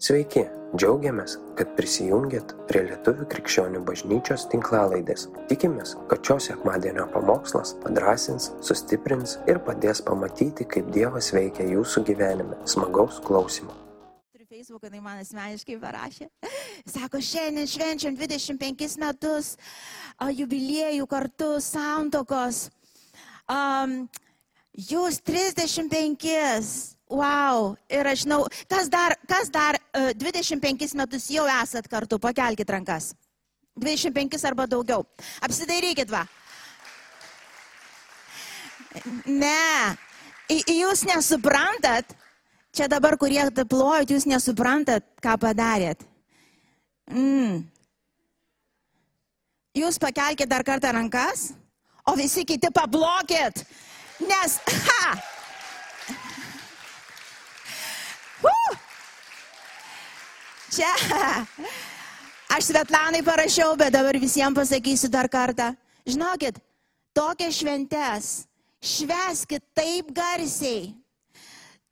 Sveiki, džiaugiamės, kad prisijungiat prie Lietuvių krikščionių bažnyčios tinklalaidės. Tikimės, kad šios sekmadienio pamokslas padrasins, sustiprins ir padės pamatyti, kaip Dievas veikia jūsų gyvenime. Smagaus klausimų. Turiu Facebooką, jinai man asmeniškai parašė. Sako, šiandien švenčiam 25 metus jubiliejų kartu santokos. Um, jūs 35. Wow. Ir aš žinau, kas dar, kas dar uh, 25 metus jau esat kartu, pakelkite rankas. 25 arba daugiau. Apsidairykit va. Ne. Jūs nesuprantat, čia dabar, kurie plojat, jūs nesuprantat, ką padarėt. Mm. Jūs pakelkite dar kartą rankas, o visi kiti pablokit. Nes, ha! Uh! Čia. Aš Svetlanai parašiau, bet dabar visiems pasakysiu dar kartą. Žinokit, tokias šventes šveskit taip garsiai.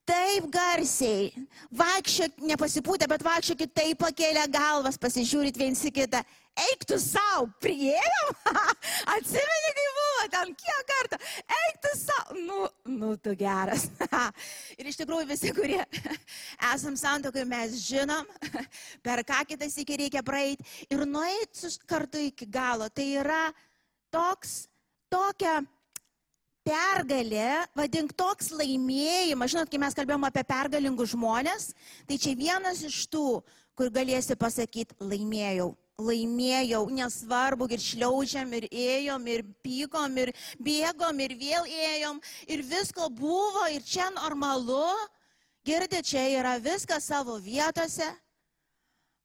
Taip garsiai. Vaikščiok, nepasipūtę, bet vaikščiokit taip pakėlę galvas, pasižiūrit viens į kitą. Eik tu savo, priėjom. Atsimeni, kai buvo ten kiek kartų. Eik tu savo. Nu, nu, tu geras. Ir iš tikrųjų visi, kurie esam santokai, mes žinom, per ką kitas iki reikia praeiti. Ir nueiti kartu iki galo. Tai yra toks, tokia pergalė, vadink toks laimėjimas, žinot, kai mes kalbėjom apie pergalingus žmonės, tai čia vienas iš tų, kur galėsi pasakyti, laimėjau. Laimėjau, nesvarbu, ir šliaužiam, ir ėjom, ir pykom, ir bėgom, ir vėl ėjom, ir visko buvo, ir čia normalu. Girdite, čia yra viskas savo vietose,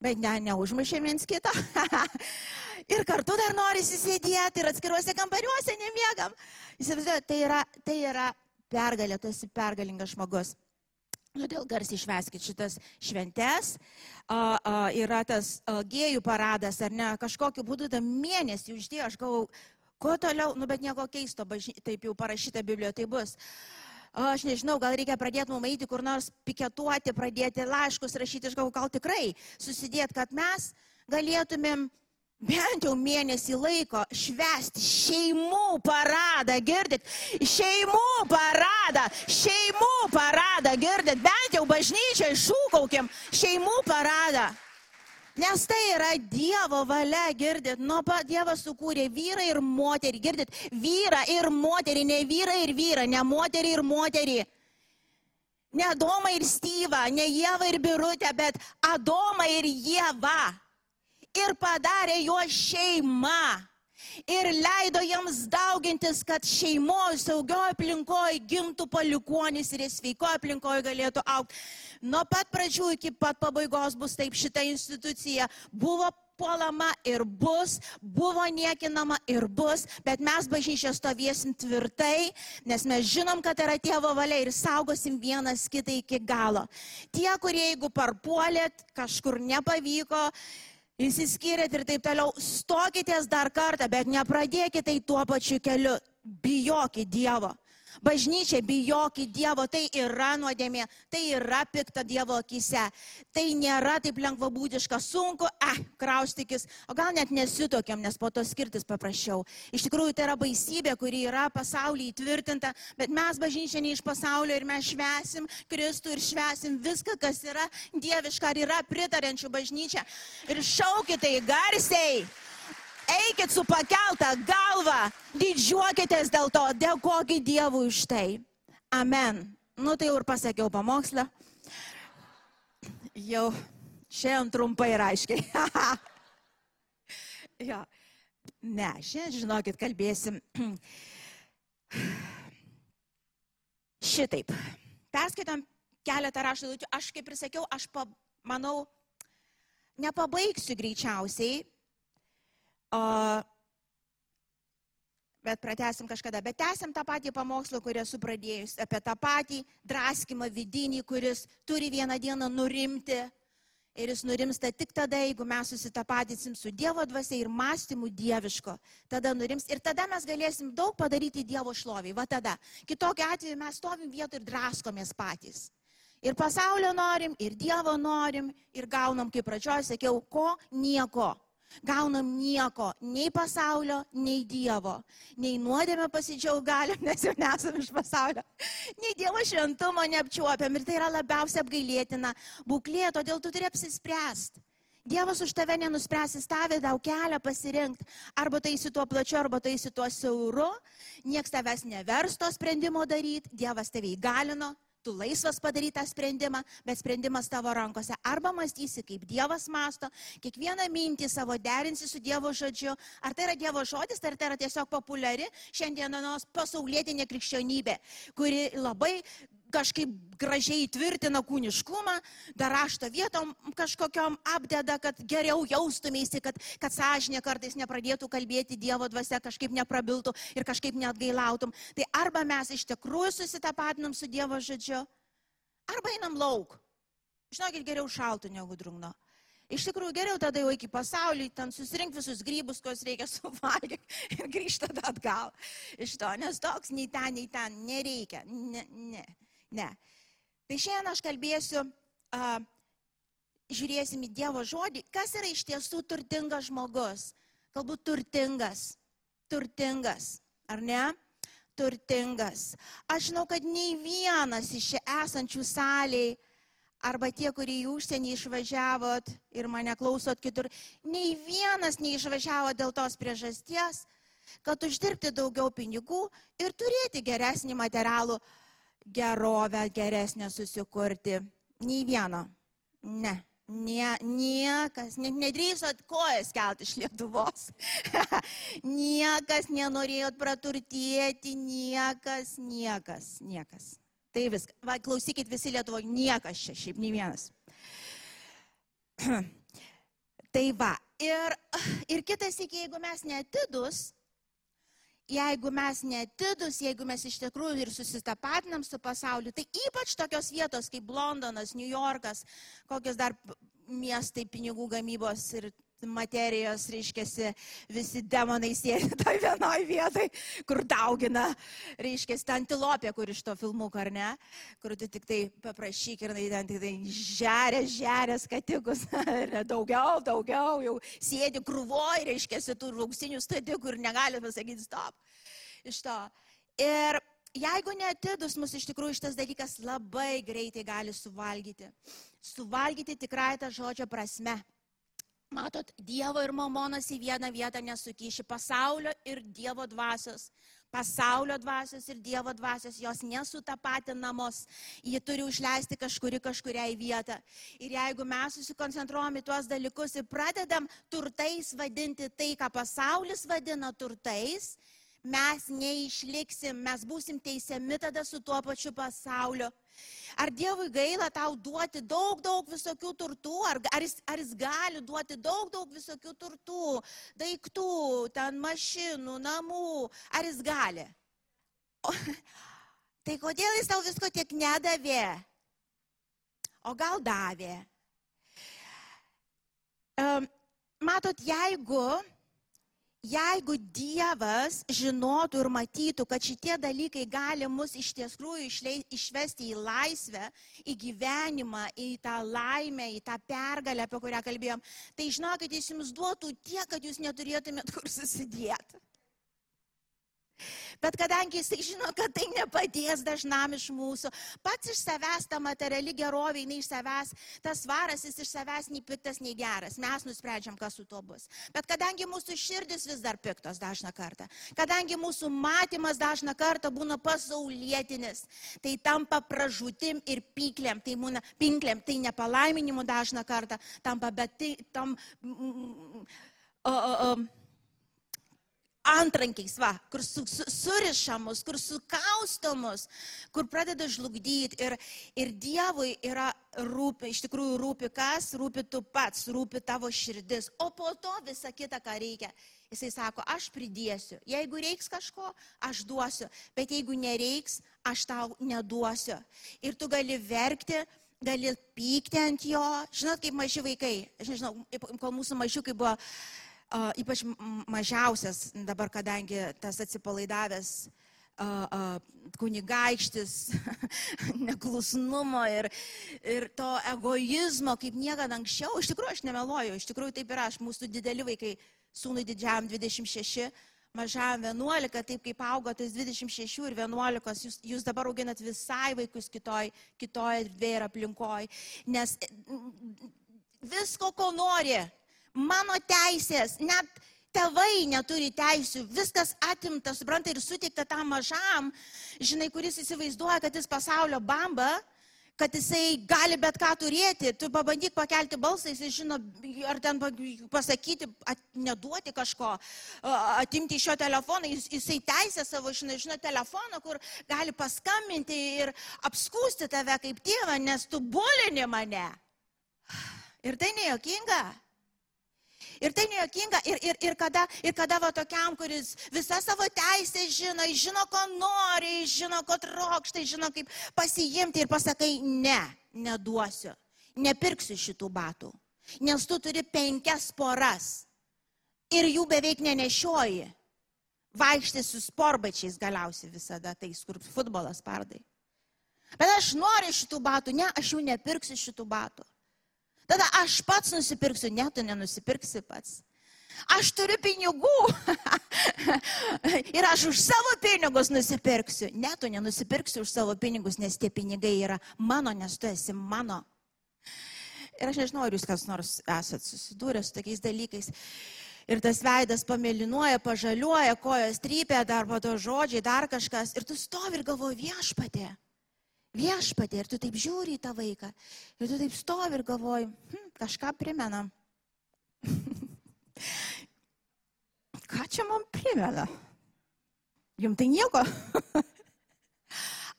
bet ne, neužmušėm viens kitą. ir kartu dar nori įsėdėti ir atskiruose kambariuose nemiegam. Įsivaizduoju, tai yra, tai yra pergalė, tu esi pergalingas žmogus. Todėl garsiai išveskit šitas šventes. A, a, yra tas a, gėjų paradas, ar ne, kažkokiu būdu tą mėnesį uždėjo, aš galvoju, kuo toliau, nu bet nieko keisto, bažny, taip jau parašyta Biblijoje, tai bus. A, Aš nežinau, gal reikia pradėti mum eiti kur nors piketuoti, pradėti laiškus rašyti, aš galvoju, gal tikrai susidėti, kad mes galėtumėm bent jau mėnesį laiko švesti šeimų paradą, girdit? Šeimų paradą, šeimų paradą, girdit? Bent jau bažnyčiai šūkaukim šeimų paradą. Nes tai yra Dievo valia, girdit, nuo pat Dievas sukūrė vyrą ir moterį, girdit, vyrą ir moterį, ne vyrą ir vyrą, ne moterį ir moterį. Ne Adomą ir Styvą, ne Jėvą ir Birutę, bet Adomą ir Jėvą ir padarė jo šeimą. Ir leido jiems daugintis, kad šeimoje, saugioje aplinkoje gimtų palikuonis ir sveikoje aplinkoje galėtų aukti. Nuo pat pradžių iki pat pabaigos bus taip šita institucija. Buvo puolama ir bus, buvo niekinama ir bus, bet mes bažnyčia stovėsim tvirtai, nes mes žinom, kad yra tėvo valia ir saugosim vienas kitą iki galo. Tie, kurie jeigu parpuolėt, kažkur nepavyko, Įsiskyrėt ir taip toliau, stokitės dar kartą, bet nepradėkite tai tuo pačiu keliu. Bijokit Dievo. Bažnyčia, bijokit Dievo, tai yra nuodėmė, tai yra pikta Dievo akise. Tai nėra taip lengvabūdiška, sunku, eh, kraustikis, o gal net nesitokiam, nes po to skirtis paprasčiau. Iš tikrųjų, tai yra baisybė, kuri yra pasaulyje įtvirtinta, bet mes bažnyčia ne iš pasaulio ir mes švesim Kristų ir švesim viską, kas yra dieviška ar yra pritarančių bažnyčia. Ir šaukite į garsiai. Eikit su pakelta galva, didžiuokitės dėl to, dėkokit Dievui už tai. Amen. Nu tai jau ir pasakiau pamokslą. Jau šiandien trumpai ir aiškiai. jo. Ne, šiandien, žinokit, kalbėsim šitaip. Perskaitom keletą raštų. Aš, kaip ir sakiau, aš pa, manau, nepabaigsiu greičiausiai, bet pratesim kažkada. Bet tęsim tą patį pamokslą, kurį esu pradėjus, apie tą patį draskimą vidinį, kuris turi vieną dieną nurimti. Ir jis nurimsta tik tada, jeigu mes susitapatysim su Dievo dvasia ir mąstymu dieviško. Tada nurims ir tada mes galėsim daug padaryti Dievo šloviai. Va tada. Kitokiu atveju mes stovim vietoj ir draskomės patys. Ir pasaulio norim, ir Dievo norim, ir gaunam, kaip pradžioje sakiau, ko nieko. Gaunam nieko, nei pasaulio, nei Dievo. Nei nuodėmę pasidžiaug galim, nes jau nesame iš pasaulio. Nei Dievo šventumo neapčiuopiam. Ir tai yra labiausiai apgailėtina būklė, todėl tu turi apsispręsti. Dievas už tave nenuspręs, jis tavė daug kelią pasirinkti. Arba tai su tuo plačiu, arba tai su tuo siauru. Niekas tavęs nevers to sprendimo daryti. Dievas tave įgalino, tu laisvas padaryti tą sprendimą, bet sprendimas tavo rankose. Arba mąstysi, kaip Dievas masto, kiekvieną mintį savo derinsi su Dievo žodžiu. Ar tai yra Dievo žodis, ar tai yra tiesiog populiari šiandienos pasaulietinė krikščionybė, kuri labai kažkaip gražiai tvirtina kūniškumą, dar rašto vietom kažkokiam apdeda, kad geriau jaustumėsi, kad, kad sąžinė kartais nepradėtų kalbėti Dievo dvasia, kažkaip neprabiltų ir kažkaip net gailautum. Tai arba mes iš tikrųjų susitapatinam su Dievo žodžiu, arba einam lauk. Žinokit, geriau šaltų negu drungno. Iš tikrųjų, geriau tada jau iki pasaulio, ten susirinkti visus grybus, kuriuos reikia suvalgyti ir grįžti tada atgal iš to, nes toks nei ten, nei ten nereikia. Ne, ne. Ne. Tai šiandien aš kalbėsiu, uh, žiūrėsim į Dievo žodį, kas yra iš tiesų turtingas žmogus. Galbūt turtingas, turtingas, ar ne? Turtingas. Aš žinau, kad nei vienas iš čia esančių saliai, arba tie, kurie į užsienį išvažiavot ir mane klausot kitur, nei vienas neišvažiavo dėl tos priežasties, kad uždirbti daugiau pinigų ir turėti geresnį materialų gerovę geresnę susikurti. Nei vieno. Ne. Nie, niekas, net nedrįsot kojas kelti iš Lietuvos. niekas nenorėjot praturtėti, niekas, niekas, niekas. Tai viskas. Va, klausykit visi Lietuvoje, niekas čia, šiaip nei vienas. tai va. Ir, ir kitas iki, jeigu mes netidus, jeigu mes netidus, jeigu mes iš tikrųjų ir susitapatinam su pasauliu, tai ypač tokios vietos kaip Londonas, New Yorkas, kokios dar miestai pinigų gamybos ir materijos, reiškia, visi demonai sėdi toj vienoj vietai, kur daugina, reiškia, antilopė, kur iš to filmuko, ar ne, kur tu tik tai paprašyk ir ten tik tai žerės, žerės katikus, daugiau, daugiau, jau sėdi krūvoj, reiškia, tų auksinių stadikų ir negali pasakyti stop. Iš to. Ir jeigu netidus, mus iš tikrųjų šitas dalykas labai greitai gali suvalgyti. Suvalgyti tikrai tą žodžio prasme. Matot, Dievo ir mamonas į vieną vietą nesukiši pasaulio ir Dievo dvasios. Pasaulio dvasios ir Dievo dvasios jos nesutapatinamos. Jie turi užleisti kažkuri kažkuriai vietą. Ir jeigu mes susikoncentruojam į tuos dalykus ir pradedam turtais vadinti tai, ką pasaulis vadina turtais, mes neišliksim, mes būsim teisiami tada su tuo pačiu pasauliu. Ar Dievui gaila tau duoti daug, daug visokių turtų, ar, ar, jis, ar jis gali duoti daug, daug visokių turtų, daiktų, ten mašinų, namų, ar jis gali? O, tai kodėl jis tau visko tiek nedavė? O gal davė? Um, matot, jeigu jeigu Dievas žinotų ir matytų, kad šitie dalykai gali mus iš tiesų išvesti į laisvę, į gyvenimą, į tą laimę, į tą pergalę, apie kurią kalbėjom, tai žinokit, jis jums duotų tiek, kad jūs neturėtumėt kur susidėti. Bet kadangi jisai žino, kad tai nepadės dažnam iš mūsų, pats iš savęs ta materiali gerovė, jinai iš savęs, tas varas jis iš savęs nei piktas, nei geras. Mes nusprendžiam, kas su tuo bus. Bet kadangi mūsų širdis vis dar piktos dažną kartą, kadangi mūsų matymas dažną kartą būna pasaulietinis, tai tampa pražutim ir pyklėm, tai būna pinklėm, tai nepalaiminimu dažną kartą tampa, bet tai tam... Mm, mm, o, o, o, antrankiais, va, kur su, su, surišamus, kur sukaustomus, kur pradeda žlugdyti. Ir, ir Dievui yra rūpi, iš tikrųjų rūpi kas, rūpi tu pats, rūpi tavo širdis, o po to visa kita, ką reikia. Jisai sako, aš pridėsiu. Jeigu reiks kažko, aš duosiu. Bet jeigu nereiks, aš tau neduosiu. Ir tu gali verkti, gali pykti ant jo. Žinot, kaip maži vaikai. Aš nežinau, kol mūsų mažiukai buvo ypač mažiausias, dabar kadangi tas atsipalaidavęs kunigaikštis, neklusnumo ir, ir to egoizmo, kaip niekada anksčiau. Iš tikrųjų, aš nemeluoju, iš tikrųjų taip yra, aš mūsų dideli vaikai, sūnui didžiam 26, mažam 11, taip kaip augo tas 26 ir 11, jūs, jūs dabar auginat visai vaikus kitoj, kitoj erdvėje ir aplinkoje. Nes visko, ko nori, mano teisės, net tėvai neturi teisių, viskas atimta, supranta, ir suteikta tam mažam, žinai, kuris įsivaizduoja, kad jis pasaulio bamba, kad jisai gali bet ką turėti, tu pabandyk pakelti balsą, jisai žino, ar ten pasakyti, at, neduoti kažko, atimti iš jo telefoną, jis, jisai teisė savo, žino, žino telefoną, kur gali paskambinti ir apskūsti tave kaip tėvą, nes tu bulini mane. Ir tai nejokinga. Ir tai nejokinga. Ir, ir, ir, kada, ir kada va tokiam, kuris visą savo teisę žino, žino, ko nori, žino, ko trokštai, žino, kaip pasiimti ir pasakai, ne, neduosiu, nepirksiu šitų batų. Nes tu turi penkias poras ir jų beveik nenešioji. Vaikšti su sporbačiais galiausiai visada, tais, kur futbolas pardai. Bet aš noriu šitų batų, ne, aš jų nepirksiu šitų batų. Tada aš pats nusipirksiu, ne, tu nenusipirksi pats. Aš turiu pinigų ir aš už savo pinigus nusipirksiu. Ne, tu nenusipirksi už savo pinigus, nes tie pinigai yra mano, nes tu esi mano. Ir aš nežinau, ar jūs kas nors esat susidūrę su tokiais dalykais. Ir tas veidas pamėlynuoja, pažaliuoja, kojos trypia, dar po to žodžiai, dar kažkas. Ir tu stovi ir galvoji viešpatė viešpatė ir tu taip žiūri į tą vaiką. Ir tu taip stovi ir galvoji, hm, kažką primena. Ką čia man primena? Jums tai nieko.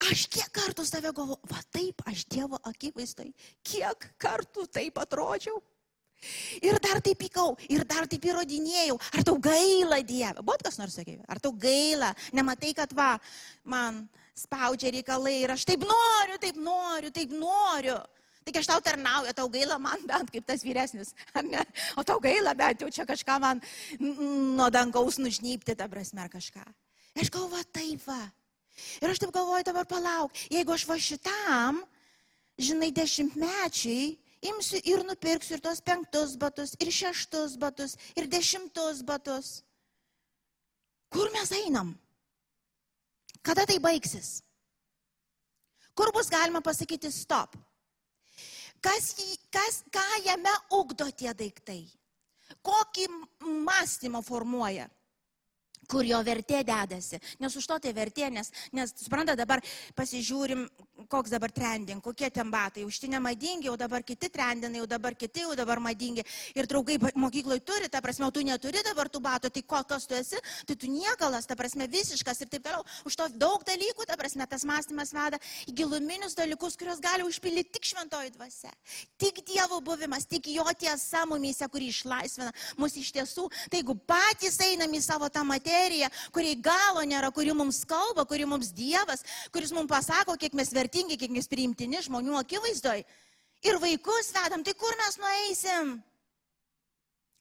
Aš kiek kartų save galvoju, va taip, aš Dievo akivaizdai, kiek kartų taip atrodžiau. Ir dar taip pykau, ir dar taip įrodinėjau. Ar tau gaila, Dieve? Buvo kas nors sakė, ar tau gaila? Nematai, kad va, man spaudžia reikalai ir aš taip noriu, taip noriu, taip noriu. Tik aš tau tarnauju, tau gaila man bent kaip tas vyresnis, ne? o tau gaila bent jau čia kažką man nuo dangaus nužnypti, ta prasme, ar kažką. Aš galvoju, taip va. Ir aš taip galvoju, dabar palauk, jeigu aš va šitam, žinai, dešimtmečiai, imsiu ir nupirksiu ir tos penktus batus, ir šeštus batus, ir dešimtus batus. Kur mes einam? Kada tai baigsis? Kur bus galima pasakyti stop? Kas, kas, ką jame ugdo tie daiktai? Kokį mąstymą formuoja? Kur jo vertė dedasi. Nes už to tai vertė, nes, nes supranta, dabar pasižiūrim, koks dabar trending, kokie ten batai. Už tai nemadingi, jau dabar kiti trendinai, jau dabar kiti, jau dabar madingi. Ir draugai mokykloje turi, ta prasme, tu neturi dabar tų batų, tai kokios tu esi, tai tu niekalas, ta prasme, visiškas ir taip toliau. Už to daug dalykų, ta prasme, tas mąstymas veda į giluminius dalykus, kuriuos gali užpildyti tik šventoji dvasia. Tik Dievo buvimas, tik jo tiesa mumyse, kuri išlaisvina mus iš tiesų. Tai jeigu patys einam į savo tą materiją, materija, kuriai galo nėra, kuri mums kalba, kuri mums Dievas, kuris mums pasako, kiek mes vertingi, kiek mes priimtini žmonių akivaizdoj. Ir vaikus vedam, tai kur mes nueisim?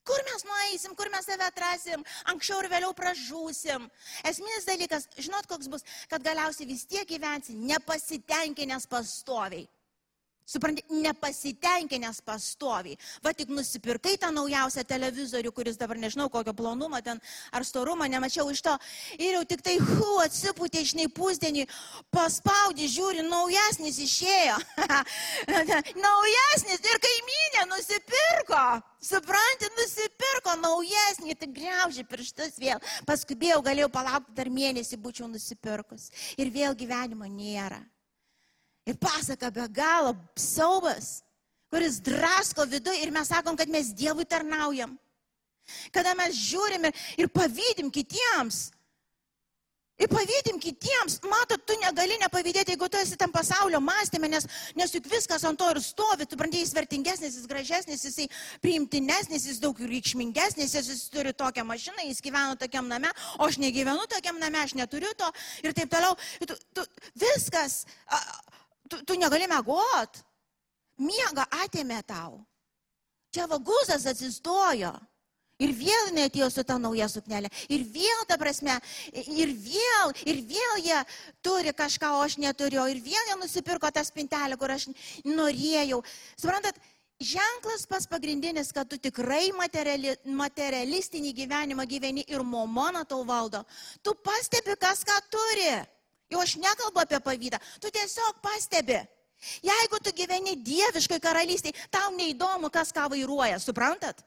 Kur mes nueisim, kur mes save atrasim, anksčiau ir vėliau pražūsim. Esminis dalykas, žinot, koks bus, kad galiausiai vis tiek gyvensi nepasitenkinęs pastoviai. Supranti, nepasitenkinęs pastoviai. Va tik nusipirkai tą naujausią televizorių, kuris dabar nežinau kokio plonumo ten ar storumo, nemačiau iš to. Ir jau tik tai, hu, atsipūtė žinai pusdienį, paspaudį, žiūri, naujesnis išėjo. naujesnis ir kaimynė nusipirko. Supranti, nusipirko naujesnį, tai greuži pirštus vėl. Paskubėjau, galėjau palaukti dar mėnesį, būčiau nusipirkus. Ir vėl gyvenimo nėra. Ir pasaka be galo siaubas, kuris drasko viduje ir mes sakom, kad mes Dievui tarnaujam. Kada mes žiūrim ir, ir pavydim kitiems. Ir pavydim kitiems, matot, tu negali nepavydėti, jeigu tu esi tam pasaulio mąstymė, nes, nes juk viskas ant to ir stovi, tu brandėjai, jis vertingesnis, jis gražesnis, jisai priimtinesnis, jis daug reikšmingesnis, jis turi tokią mašiną, jis gyvena tokiam name, o aš negyvenu tokiam name, aš neturiu to ir taip toliau. Tu, tu, viskas, tu, tu negali mėgot. Miega atėmė tau. Čia vagusas atsistojo Ir vėl jinai atėjo su ta nauja suknelė. Ir vėl, ta prasme, ir vėl, ir vėl jie turi kažką, o aš neturiu. Ir vėl jie nusipirko tą spintelę, kur aš norėjau. Suprantat, ženklas pas pagrindinis, kad tu tikrai materiali, materialistinį gyvenimą gyveni ir momona tau valdo. Tu pastebi, kas ką turi. Jau aš nekalbu apie pavydą. Tu tiesiog pastebi. Jeigu tu gyveni dieviškai karalystiai, tau neįdomu, kas ką vairuoja, suprantat?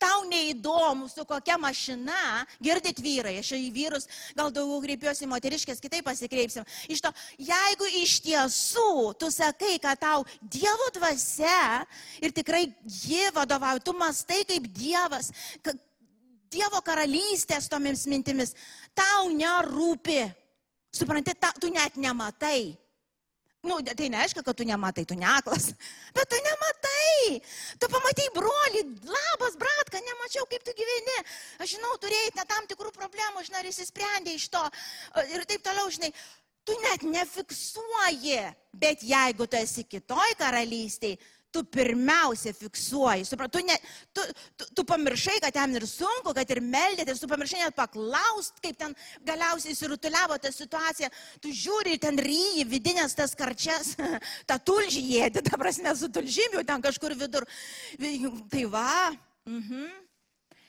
Tau neįdomu, su kokia mašina, girdit vyrai, aš į vyrus gal daugiau kreipiuosi moteriškės, kitaip pasikreipsim. Iš to, jeigu iš tiesų tu sakai, kad tau Dievo dvasia ir tikrai ji vadovauja, tu mastai kaip Dievas, Dievo karalystės tomis mintimis, tau nerūpi. Suprantate, ta, tu net nematai. Nu, tai neaiškia, kad tu nematai, tu neklas. Bet tu nematai. Tu pamatai brolį, labas, bratka, nemačiau, kaip tu gyveni. Aš žinau, turėjai tam tikrų problemų, žinai, ir įsisprendė iš to. Ir taip toliau, žinai. Tu net nefiksuoji. Bet jeigu tu esi kitoj karalystėje, tu pirmiausia fiksuoji. Suprantu, tu, ne, tu, tu, tu pamiršai, kad ten ir sunku, kad ir meldėtis, tu pamiršai net paklaust, kaip ten galiausiai surutuliavo ta situacija. Tu žiūri ir ten ryji vidinės tas karčias, tą tulžį jėdi, ta prasme, su tulžymiu ten kažkur vidur. Tai va. Mhm.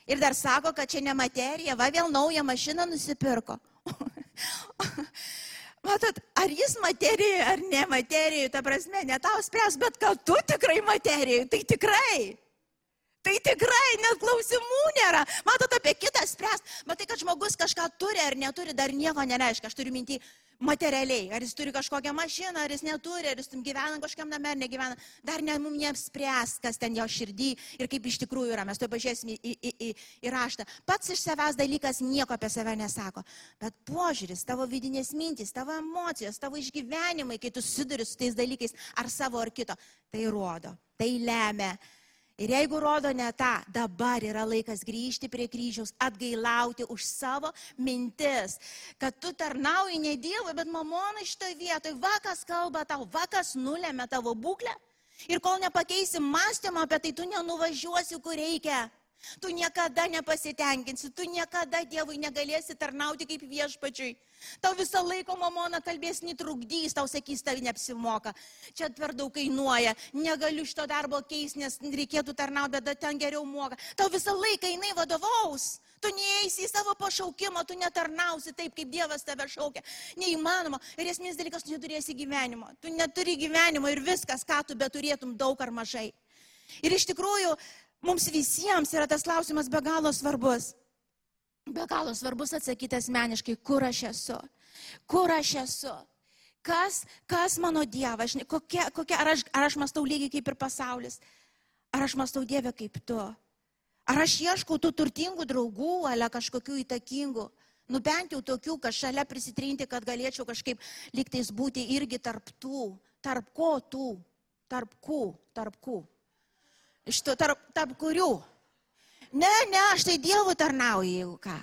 Ir dar sako, kad čia ne materija, va vėl naują mašiną nusipirko. Matot, ar jis materijai, ar ne materijai, ta prasme, ne tau spręs, bet kad tu tikrai materijai, tai tikrai. Tai tikrai net klausimų nėra. Matot, apie kitą spręs. Matai, kad žmogus kažką turi ar neturi, dar nieko nereiškia. Aš turiu mintį materialiai. Ar jis turi kažkokią mašiną, ar jis neturi, ar jis gyvena kažkam name, ar negyvena. Dar ne mums neapspręs, kas ten jo širdį ir kaip iš tikrųjų yra. Mes to pažiūrėsime į, į, į, į raštą. Pats iš savęs dalykas nieko apie save nesako. Bet požiūris, tavo vidinės mintys, tavo emocijos, tavo išgyvenimai, kai tu susiduri su tais dalykais, ar savo, ar kito, tai rodo, tai lemia Ir jeigu rodo ne tą, dabar yra laikas grįžti prie kryžiaus, atgailauti už savo mintis, kad tu tarnauji ne Dievui, bet mamonai šitoje vietoje, vakas kalba tau, vakas nulėmė tavo būklę. Ir kol nepakeisi mąstymą apie tai, tu nenuvažiuosi, kur reikia. Tu niekada nepasitenkinsi, tu niekada Dievui negalėsi tarnauti kaip viešpačiui. Tau visą laiką mamona kalbės netrukdys, tau sakys, tai neapsimoka. Čia per daug kainuoja, negaliu šito darbo keisti, nes reikėtų tarnauti, bet ten geriau moka. Tau visą laiką jinai vadovaus. Tu neįsi į savo pašaukimą, tu netarnausi taip, kaip Dievas tave šaukia. Neįmanoma. Ir esmės dalykas, tu neturėsi gyvenimo. Tu neturi gyvenimo ir viskas, ką tu beturėtum daug ar mažai. Ir iš tikrųjų, mums visiems yra tas klausimas be galo svarbus. Be galo svarbus atsakyti asmeniškai, kur aš esu. Kur aš esu. Kas, kas mano Dievas, kokia, kokia, ar, aš, ar aš mastau lygiai kaip ir pasaulis, ar aš mastau Dievę kaip tu. Ar aš ieškau tų turtingų draugų, ale kažkokių įtakingų. Nu bent jau tokių, kad šalia prisitrinti, kad galėčiau kažkaip liktais būti irgi tarp tų. Tarp ko tų? Tarp kų? Tarp kų? Iš to tarp, tarp kurių? Ne, ne, aš tai Dievui tarnauju, jeigu ką.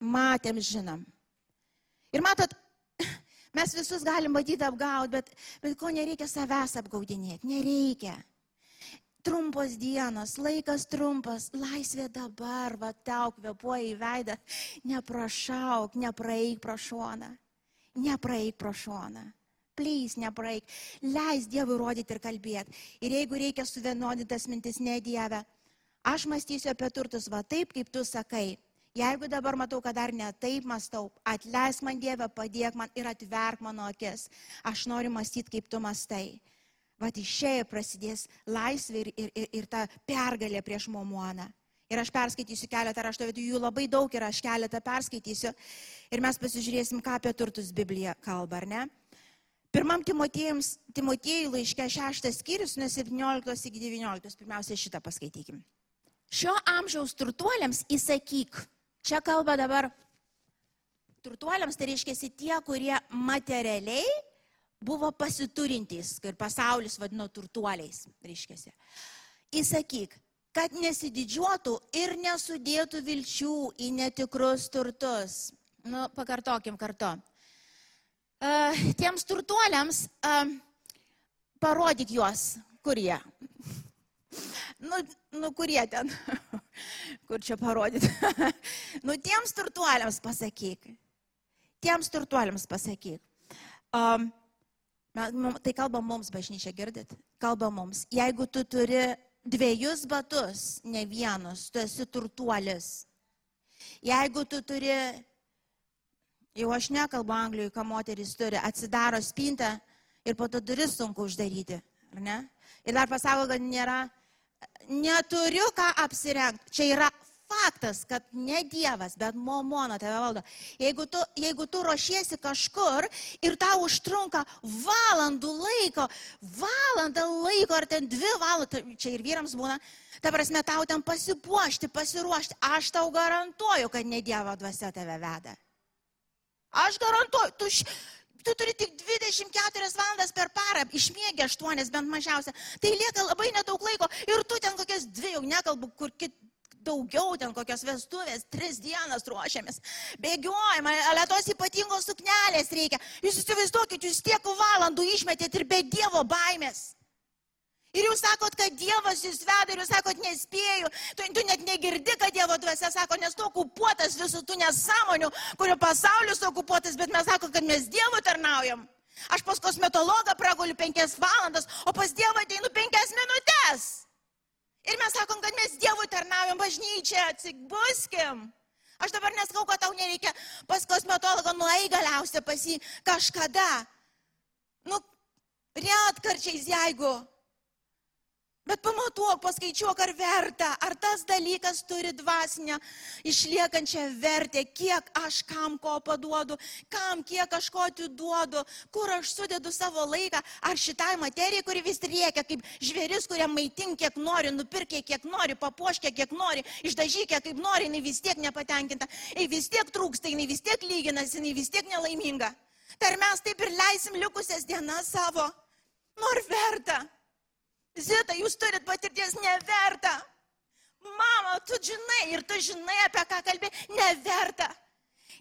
Matėm, žinom. Ir matot, mes visus galim matyti apgauti, bet, bet ko nereikia savęs apgaudinėti, nereikia. Trumpos dienos, laikas trumpas, laisvė dabar, va tau kvepuoja į veidą, neprašauk, nepraeik pro šoną, nepraeik pro šoną please, nepraeik. Leis Dievui rodyti ir kalbėti. Ir jeigu reikia suvienodintas mintis, ne Dieve, aš mąstysiu apie turtus va taip, kaip tu sakai. Jeigu dabar matau, kad dar ne taip mąstau, atleisk man Dievę, padėk man ir atverk mano akis. Aš noriu mąstyti, kaip tu mastai. Vat išėjai prasidės laisvė ir, ir, ir, ir ta pergalė prieš momoną. Ir aš perskaitysiu keletą rašto vietų, jų labai daug ir aš keletą perskaitysiu. Ir mes pasižiūrėsim, ką apie turtus Biblija kalba, ar ne? Pirmam Timotiejui laiške šeštas skyrius nuo 17 iki 19. Pirmiausia, šitą paskaitykim. Šio amžiaus turtuoliams įsakyk. Čia kalba dabar turtuoliams, tai reiškia tie, kurie materialiai buvo pasiturintys, kaip pasaulis vadino turtuoliais, reiškia. Įsakyk, kad nesididžiuotų ir nesudėtų vilčių į netikrus turtus. Nu, pakartokim kartu tiems turtuoliams, parodyk juos, kurie. Nu, nu kurie ten. kur čia parodyti. nu, tiems turtuoliams pasakyk. Tiems turtuoliams pasakyk. Um, tai kalba mums, bažnyčia, girdit? Kalba mums. Jeigu tu turi dviejus batus, ne vienus, tu esi turtuolis. Jeigu tu turi, jau aš nekalbu anglijoje, ką moteris turi, atsidaro spintą ir po to duris sunku uždaryti, ar ne? Ir dar pasako, kad nėra, neturiu ką apsirengti. Čia yra faktas, kad ne Dievas, bet momona tave valdo. Jeigu tu, jeigu tu ruošiesi kažkur ir tau užtrunka valandų laiko, valandą laiko ar ten dvi valandas, čia ir vyrams būna, ta prasme, tau ten pasipuošti, pasiruošti, aš tau garantuoju, kad ne Dievo dvasia tave veda. Aš garantuoju, tu. Tu turi tik 24 valandas per parą, išmėgė 8 bent mažiausia. Tai lieka labai nedaug laiko ir tu ten kokias dvi, jau nekalbu, kur kit, daugiau ten kokios vestuvės, tris dienas ruošiamės, bėgiojame, alėtos ypatingos suknelės reikia. Jūs įsivaizduokit, jūs tiek valandų išmetėt ir be Dievo baimės. Ir jūs sakot, kad Dievas jūs veda ir jūs sakot, nespėju. Tu, tu net negirdi, kad Dievo dvasia sako, nes tu okupuotas visų tų nesąmonių, kurio pasaulis okupuotas, bet mes sakom, kad mes Dievo tarnaujam. Aš pas kosmetologą praguliu penkias valandas, o pas Dievą ateinu penkias minutės. Ir mes sakom, kad mes Dievui tarnaujam bažnyčią, atsibuskim. Aš dabar neskau, kad tau nereikia pas kosmetologą nueiti galiausiai pas jį kažkada. Nu, retkarčiais jeigu Bet pamatuok, paskaičiuok, ar verta, ar tas dalykas turi dvasinę išliekančią vertę, kiek aš kam ko paduodu, kam kiek aš ko atiduodu, kur aš sudedu savo laiką, ar šitai materijai, kuri vis riekia, kaip žvėris, kuriam maitink kiek nori, nupirkė kiek nori, papuoškė kiek nori, išdažykė kaip nori, jinai vis tiek nepatenkinta, jinai vis tiek trūksta, jinai vis tiek lyginasi, jinai vis tiek nelaiminga. Tai ar mes taip ir leisim likusias dienas savo? Nor verta. Zita, jūs turit patirties neverta. Mama, tu žinai ir tu žinai, apie ką kalbė. Neverta.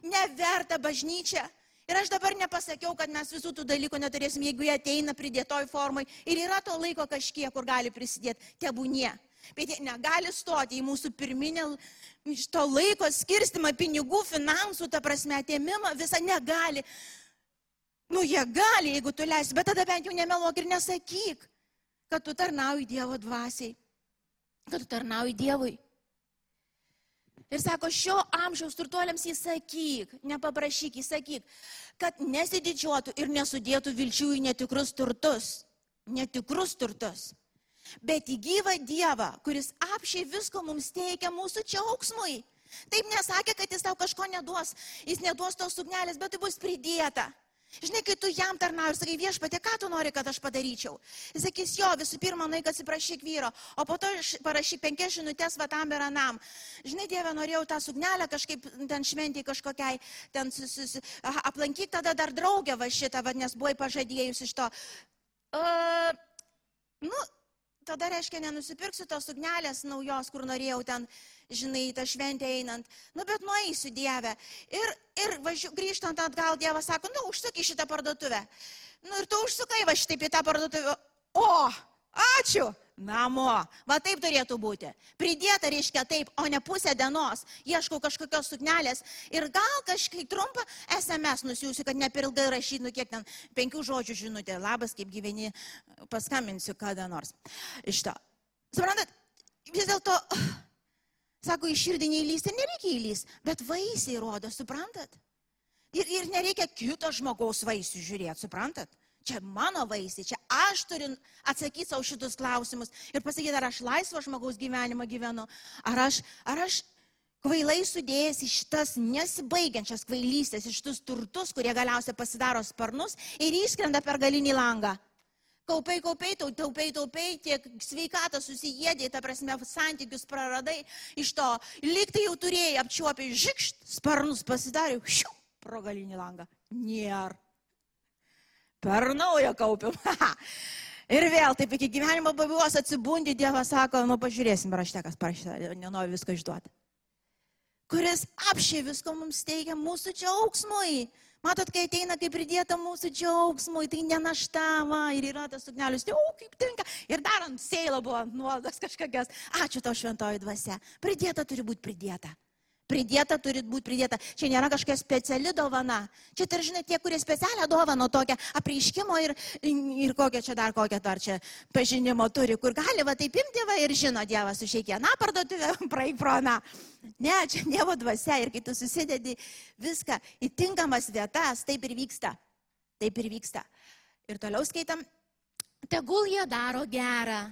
Neverta bažnyčia. Ir aš dabar nepasakiau, kad mes visų tų dalykų neturėsim, jeigu jie ateina pridėtoj formai. Ir yra to laiko kažkiek, kur gali prisidėti. Tebūnie. Bet jie negali stoti į mūsų pirminę to laiko skirstimą, pinigų, finansų, ta prasme, atėmimą, visą negali. Nu, jie gali, jeigu tu leisi, bet tada bent jau nemeluok ir nesakyk kad tu tarnauji Dievo dvasiai, kad tu tarnauji Dievui. Ir sako, šio amžiaus turtuoliams įsakyk, nepaprašyk, įsakyk, kad nesididžiuotų ir nesudėtų vilčių į netikrus turtus. Netikrus turtus. Bet į gyvą Dievą, kuris apšiai visko mums teikia mūsų džiaugsmui. Taip nesakė, kad jis tau kažko neduos. Jis neduos tos sugnelės, bet tai bus pridėta. Žinai, kai tu jam tarnauji ir sakai viešpatė, ką tu nori, kad aš padaryčiau? Jis sakys, jo, visų pirma, naik atsiprašyk vyro, o po to parašyk penkias žinutės va tam ir anam. Žinai, Dieve, norėjau tą sugnelę kažkaip ten šventį kažkokiai, ten sus, sus, aplankyk tada dar draugę va šitą, va, nes buvai pažadėjus iš to. Uh, nu, tada reiškia, nenusipirksiu tos sugnelės naujos, kur norėjau ten žinai, tą šventę einant. Nu, bet nueisiu Dievę. Ir, ir važiu, grįžtant atgal, Dievas sako, nu, užsukai šitą parduotuvę. Nu, ir tu užsukai va šitaip į tą parduotuvę. O, ačiū. Namo. Va taip turėtų būti. Pridėta reiškia taip, o ne pusę dienos. Ieškau kažkokios suknelės ir gal kažkaip trumpą SMS nusiųsiu, kad ne per ilgai rašyt, nu kiek ten penkių žodžių žinutė. Labas, kaip gyveni, paskambinsiu kada nors. Iš to. Suprantat, vis dėlto Sako, į širdį neįlysti, nereikia įlysti, bet vaisiai rodo, suprantat? Ir, ir nereikia kito žmogaus vaisių žiūrėti, suprantat? Čia mano vaisiai, čia aš turiu atsakyti savo šitus klausimus ir pasakyti, ar aš laisvo žmogaus gyvenimą gyvenu, ar aš, ar aš kvailai sudėjęs į šitas nesibaigiančias kvailystės, į šitus turtus, kurie galiausiai pasidaro sparnus ir išskrenda per galinį langą. Kaupai, kaupai, taupai, taupai, tiek sveikatą susijėdė, ta prasme, santykius praradai iš to. Liktai jau turėjai apčiuopę, žikšt, sparnus pasidarė, šiu, pro galinį langą. Nėra. Per naują kaupiam. Ir vėl taip iki gyvenimo pabaigos atsibundi, Dievas sako, nu pažiūrėsim rašte, kas parašyta, nenoriu visko išduoti. Kuris apšiai visko mums teigia mūsų džiaugsmui, Matot, kai ateina kaip pridėta mūsų džiaugsmui, tai nenašta, va, ir yra tas suknelius, tai, o, kaip tinka. Ir dar ant seilo buvo nuolaidos kažkokios. Ačiū tau šventoji dvasia. Pridėta turi būti pridėta. Pridėta turi būti pridėta. Čia nėra kažkokia speciali dovana. Čia, tai žinai, tie, kurie specialią dovaną tokią apreiškimo ir, ir kokią čia dar, kokią dar čia pažinimo turi, kur gali va taip imti va ir žino Dievas už kiekvieną parduotuvę, praeik pro aną. Ne, čia Dievo dvasia ir kai tu susidedi viską į tinkamas vietas, taip ir vyksta. Taip ir vyksta. Ir toliau skaitam, tegul jie daro gerą,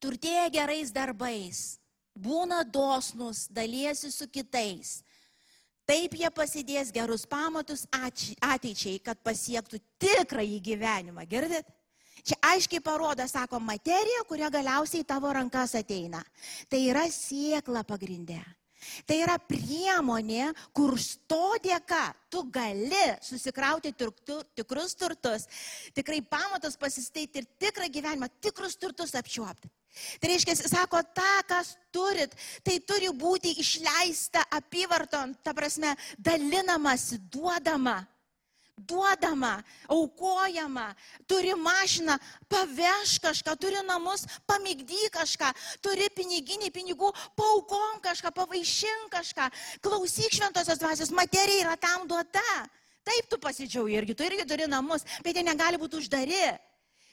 turtėja gerais darbais būna dosnus, dalysi su kitais. Taip jie pasidės gerus pamatus ateičiai, kad pasiektų tikrąjį gyvenimą. Girdit? Čia aiškiai parodo, sako, materija, kuria galiausiai tavo rankas ateina. Tai yra siekla pagrindė. Tai yra priemonė, kur to dėka tu gali susikrauti tikrus turtus, tikrai pamatus pasisteiti ir tikrą gyvenimą, tikrus turtus apčiuopti. Tai reiškia, sako, tą, kas turit, tai turi būti išleista apyvarton, ta prasme, dalinamasi, duodama duodama, aukojama, turi mašiną, paveš kažką, turi namus, pamigdy kažką, turi piniginį pinigų, paukom kažką, pavaišink kažką, klausyk šventosios dvasios, materija yra tam duota. Taip tu pasidžiaugi irgi, tu irgi turi namus, bet jie negali būti uždari.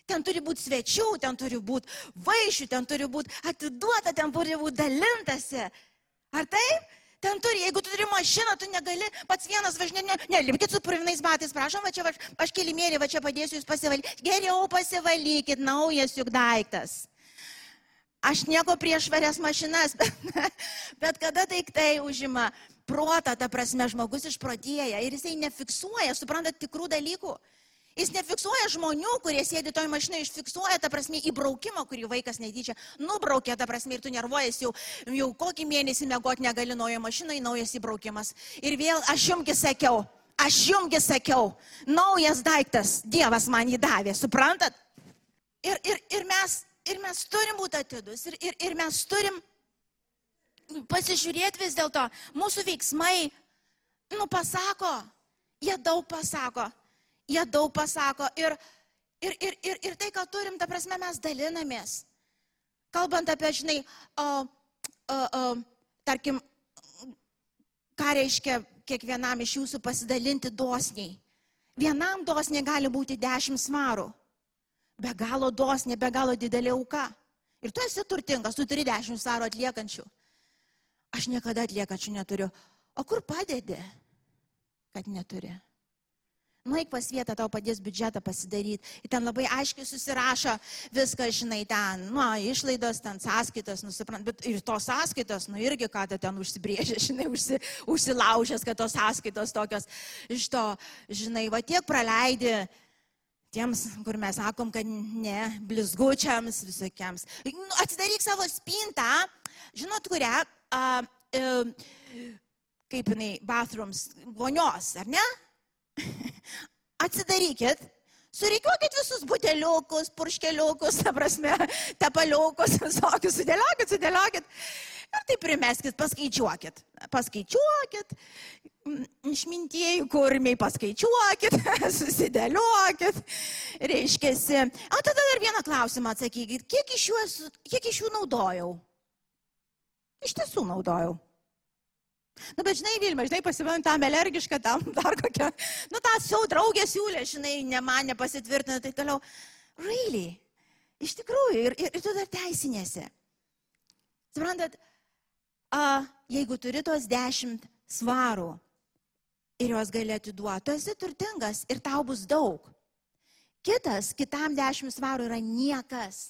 Ten turi būti svečių, ten turi būti vaišių, ten turi būti atiduota, ten turi būti dalintasi. Ar taip? Ten turi, jeigu tu turi mašiną, tu negali pats vienas važinėti, ne, ne, lipkite su purvinais batais, prašom, va čia va, aš kilimėlį, va čia padėsiu jūs pasivalyti. Geriau pasivalykit, naujas juk daiktas. Aš nieko prieš švarias mašinas, bet, bet kada daiktai užima protą, ta prasme, žmogus išprotėja ir jisai nefiksuoja, suprantat, tikrų dalykų. Jis nefiksuoja žmonių, kurie sėdi toj mašinai, išfiksuoja, ta prasme, įbraukimą, kurį vaikas netyčia nubraukė, ta prasme, ir tu nervuojas jau, jau kokį mėnesį mėgoti negali naujo mašinai, naujas įbraukimas. Ir vėl aš jumgi sakiau, aš jumgi sakiau, naujas daiktas, Dievas man jį davė, suprantat? Ir, ir, ir, mes, ir mes turim būti atidus, ir, ir, ir mes turim pasižiūrėti vis dėlto, mūsų veiksmai, nu pasako, jie daug pasako jie daug pasako ir, ir, ir, ir, ir tai, ką turim, ta prasme, mes dalinamės. Kalbant apie, žinai, o, o, o, tarkim, ką reiškia kiekvienam iš jūsų pasidalinti dosniai. Vienam dosniai gali būti 10 svarų. Be galo dosniai, be galo didelė auka. Ir tu esi turtingas, tu turi 10 svarų atliekančių. Aš niekada atliekančių neturiu. O kur padedi, kad neturi? Nueik pas vietą, tau padės biudžetą pasidaryti. Ir ten labai aiškiai susirašo viską, žinai, ten, nu, išlaidos, ten sąskaitos, nusiprant, bet ir tos sąskaitos, nu, irgi ką tu ten užsibrėžė, žinai, užsi, užsilaužęs, kad tos sąskaitos tokios iš to, žinai, va tiek praleidi tiems, kur mes sakom, kad ne, blizgučiams visokiems. Nu, atsidaryk savo spintą, žinot, kurią, a, a, kaip jinai, bathrooms, vonios, ar ne? Atsidarykit, surikiuokit visus buteliukus, purškeliukus, ta prasme, tepaliukus, visokius, sudėliokit, sudėliokit. Ir tai primeskit, paskaičiuokit. Paskaičiuokit, išmintieji kurmiai, paskaičiuokit, susidėliokit. Reiškia, o tada dar vieną klausimą atsakykit, kiek iš jų, esu, kiek iš jų naudojau? Iš tiesų naudojau. Na, bet žinai, Vilma, žinai, pasivarom tam alergišką, tam dar kokią. Nu, tą jau draugė siūlė, žinai, ne man nepasitvirtina, tai toliau. Really? Iš tikrųjų, ir, ir, ir tu dar teisinėsi. Suprantat, a, jeigu turi tos dešimt svarų ir juos gali atiduoti, tu esi turtingas ir tau bus daug. Kitas, kitam dešimt svarų yra niekas.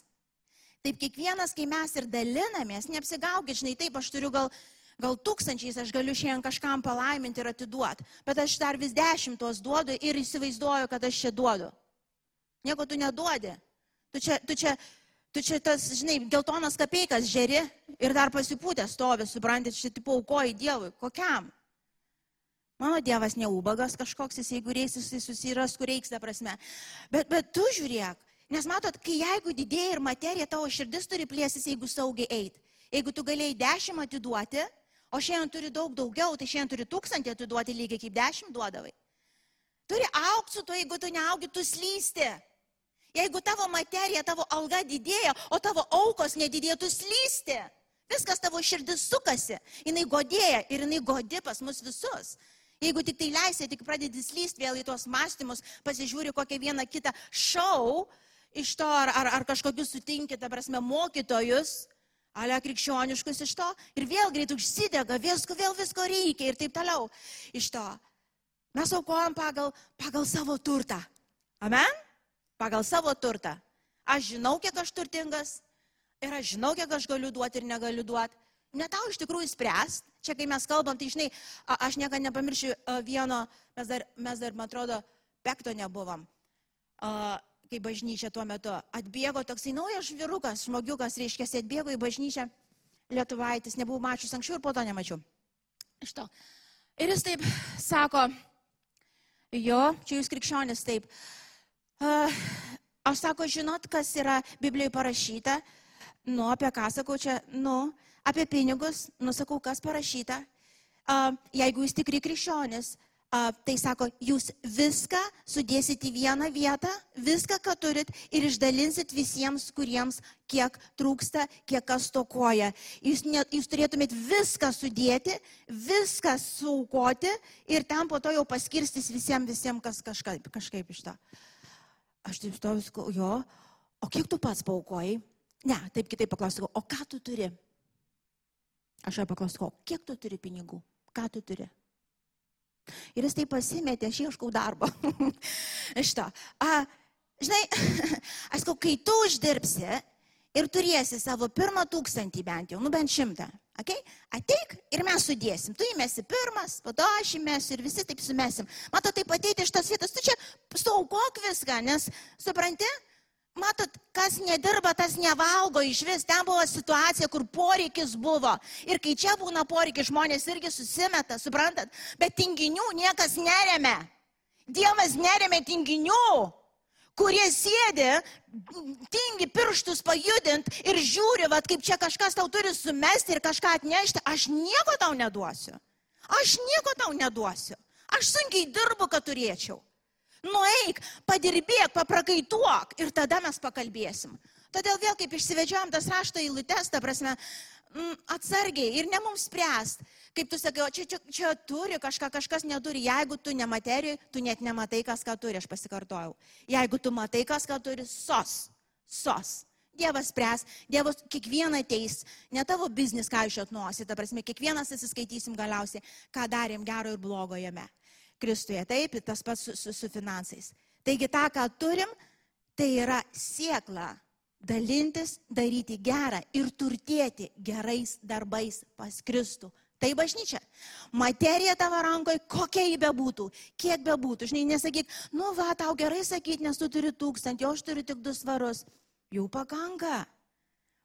Taip kiekvienas, kai mes ir dalinamės, neapsigaukit, žinai, taip aš turiu gal gal tūkstančiais aš galiu šiandien kažkam palaiminti ir atiduoti, bet aš dar vis dešimtos duodu ir įsivaizduoju, kad aš čia duodu. Nieko tu neduodi. Tu čia, tu čia, tu čia tas, žinai, geltonas kapeikas žeri ir dar pasipūtęs stovi, suprantate, čia tipo aukoji Dievui. Kokiam? Mano Dievas neubagas kažkoks, jis jeigu reis, jis susiras, kur reiks, ta prasme. Bet, bet tu žiūrėk, nes matot, kai jeigu didėja ir materija, tavo širdis turi plėsis, jeigu saugiai eit. Jeigu tu galėjai dešimt atiduoti, o šiandien turi daug daugiau, tai šiandien turi tūkstantį atiduoti lygiai kaip dešimt duodavai. Turi aukti su tuo, jeigu tu neaugi, tu slysti. Jeigu tavo materija, tavo alga didėja, o tavo aukos nedidėja, tu slysti. Viskas tavo širdis sukasi, jinai godėja ir jinai godi pas mus visus. Jeigu tik tai leisi, tik pradedi slysti vėl į tuos mąstymus, pasižiūri kokią vieną kitą šau iš to, ar, ar, ar kažkokius sutinki, ta prasme, mokytojus, ale krikščioniškus iš to, ir vėl greit užsidega, visko, vėl visko reikia ir taip toliau iš to. Mes aukojam pagal, pagal savo turtą. Amen? Pagal savo turtą. Aš žinau, kiek aš turtingas ir aš žinau, kiek aš galiu duoti ir negaliu duoti. Ne tau iš tikrųjų spręst. Čia, kai mes kalbam, tai žinai, aš niekada nepamiršiu vieno, mes dar, mes dar, man atrodo, pekto nebuvom. Kai bažnyčia tuo metu atbėgo toksai naujas žvirukas, žmogiukas, reiškia, atbėgo į bažnyčią Lietuvaitis, nebuvau mačius anksčiau ir po to nemačiau. Iš to. Ir jis taip sako, jo, čia jūs krikščionis taip. Aš sako, žinot, kas yra Biblijoje parašyta? Nu, apie ką sakau čia? Nu, apie pinigus, nusakau, kas parašyta. Jeigu jūs tikri krikščionis, tai sako, jūs viską sudėsit į vieną vietą, viską, ką turit ir išdalinsit visiems, kuriems kiek trūksta, kiek kas tokoja. Jūs, ne, jūs turėtumėt viską sudėti, viską saukoti ir ten po to jau paskirstys visiems, visiems, kas kažkaip, kažkaip iš to. Aš taip stoviu, jo, o kiek tu pats paukojai? Ne, taip kitaip paklausiau, o ką tu turi? Aš jo paklausiau, kiek tu turi pinigų? Ką tu turi? Ir jis taip pasimetė, aš ieškau darbo. Iš to. A, žinai, aš sakau, kai tu uždirbsi ir turėsi savo pirmą tūkstantį bent jau, nu bent šimtą, okay? ateik ir mes sudėsim. Tu įmesi pirmas, po to aš įmesiu ir visi taip sumesim. Mato, taip ateiti iš tos vietos, tu čia saugok viską, nes, supranti, Matot, kas nedirba, tas nevalgo iš vis. Ten buvo situacija, kur poreikis buvo. Ir kai čia būna poreikis, žmonės irgi susimeta, suprantat? Bet tinginių niekas neremia. Dievas neremia tinginių, kurie sėdi, tingi pirštus pajudint ir žiūri, vad kaip čia kažkas tau turi sumesti ir kažką atnešti. Aš nieko tau neduosiu. Aš nieko tau neduosiu. Aš sunkiai dirbu, kad turėčiau nueik, padirbėk, paprakaituok ir tada mes pakalbėsim. Todėl vėl kaip išsivedžiojom tas rašto eilutes, ta prasme, mm, atsargiai ir ne mums spręst. Kaip tu sakai, čia, čia, čia turi kažką, kažkas neturi. Jeigu tu nematerijoje, tu net nematai, kas ką turi, aš pasikartojau. Jeigu tu matai, kas ką turi, sos, sos. Dievas spręs, Dievas kiekvieną teis, ne tavo biznis, ką iš atnosi, ta prasme, kiekvienas atsiskaitysim galiausiai, ką darėm gero ir blogo jame. Kristuje. Taip, tas pats su, su, su finansais. Taigi tą, ką turim, tai yra siekla dalintis, daryti gerą ir turtėti gerais darbais pas Kristų. Tai bažnyčia. Materija tavo rankoje, kokia jį bebūtų, kiek bebūtų. Žinai, nesakyk, nu va, tau gerai sakyti, nes tu turi tūkstantį, o aš turiu tik du svarus. Jau pakanka.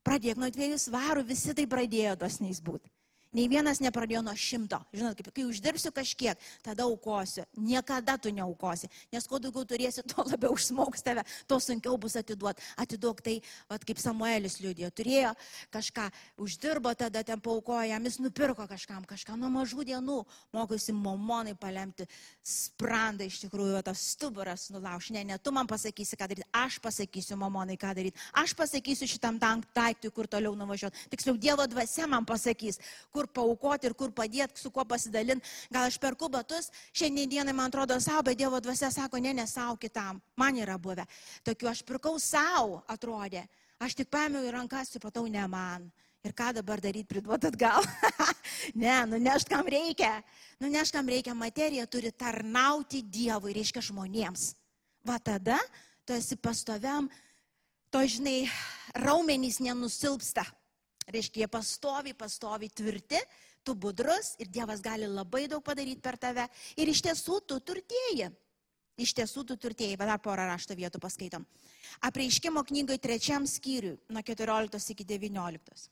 Pradėk nuo dviejų svarų, visi tai pradėjo dosniais būti. Nei vienas nepradėjo nuo šimto. Žinot, kaip, kai uždirbsiu kažkiek, tada aukosiu. Niekada tu neaukosi. Nes kuo daugiau turėsi, tuo labiau užsmauks tave, tuo sunkiau bus atiduot. Atiduok tai, vat, kaip Samuelis liūdėjo. Turėjo kažką, uždirbo tada ten paukojo, jam jis nupirko kažkam, kažką nuo mažų dienų. Mokosi momonai palemti sprandą iš tikrųjų, tas stuburas nulauš. Ne, ne, tu man pasakysi, ką daryti. Aš pasakysiu momonai, ką daryti. Aš pasakysiu šitam daiktui, kur toliau nuvažiuoti. Tiksliau, Dievo dvasia man pasakys, kur kur paukoti ir kur padėti, su kuo pasidalinti. Gal aš perku batus, šiandien dienai man atrodo savo, bet Dievo dvasia sako, ne, ne savo kitam. Man yra buvę. Tokiu aš pirkau savo, atrodė. Aš tik paėmiau į rankas, supratau, ne man. Ir ką dabar daryti, priduot atgal? ne, nunešt kam reikia. Nunešt kam reikia, materija turi tarnauti Dievui, reiškia žmonėms. Va tada tu esi pastoviam, to žinai, raumenys nenusilpsta. Reiškia, jie pastovi, pastovi tvirti, tu budrus ir Dievas gali labai daug padaryti per tave. Ir iš tiesų tu turtėjai. Iš tiesų tu turtėjai. Bet dar porą rašto vietų paskaitom. Apreiškimo knygoje trečiam skyriui, nuo 14 iki 19.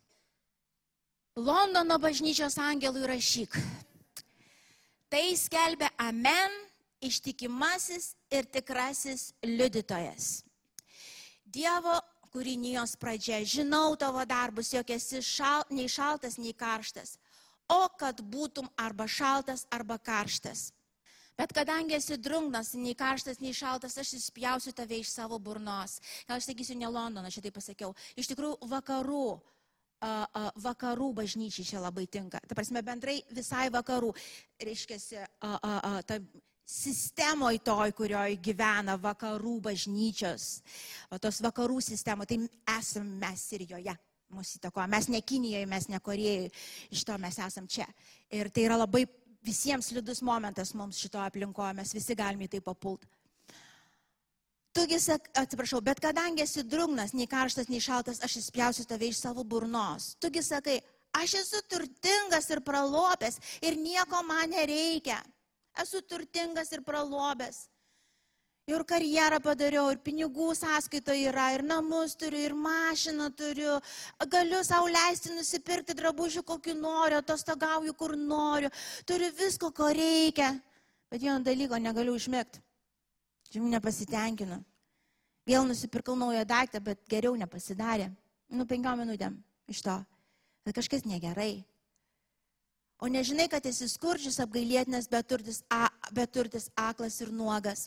Londono bažnyčios angelui rašyk. Tai skelbia Amen, ištikimasis ir tikrasis liudytojas. Dievo kūrinijos pradžia. Žinau tavo darbus, jog esi šal, nei šaltas, nei karštas. O kad būtum arba šaltas, arba karštas. Bet kadangi esi drungnas, nei karštas, nei šaltas, aš įspjausiu tave iš savo burnos. Gal aš sakysiu ne Londoną, šitai pasakiau. Iš tikrųjų, vakarų, vakarų bažnyčiai čia labai tinka. Ta prasme, bendrai visai vakarų. Reiškia, sistemoje toj, kurioje gyvena vakarų bažnyčios, o tos vakarų sistemoje, tai esame mes ir joje. Mūsų įtakoja. Mes ne Kinijoje, mes ne Korejoje, iš to mes esam čia. Ir tai yra labai visiems liūdus momentas mums šito aplinkoje, mes visi galime į tai papult. Tugi, sak, atsiprašau, bet kadangi esi drungnas, nei karštas, nei šaltas, aš įspjausiu tave iš savo burnos. Tugi sakai, aš esu turtingas ir pralopęs ir nieko man nereikia. Esu turtingas ir pralopęs ir karjerą padariau, ir pinigų sąskaito yra, ir namus turiu, ir mašiną turiu, galiu savo leisti nusipirkti drabužių, kokį noriu, atostogauju, kur noriu, turiu visko, ko reikia. Bet vieno dalyko negaliu išmėgti. Žinoma, nepasitenkinu. Vėl nusipirkau naują daiktą, bet geriau nepasidarė. Nu, penkiom minutėm iš to. Bet kažkas negerai. O nežinai, kad esi skurdžius, apgailėtinas, beturtis, a, beturtis aklas ir nuogas.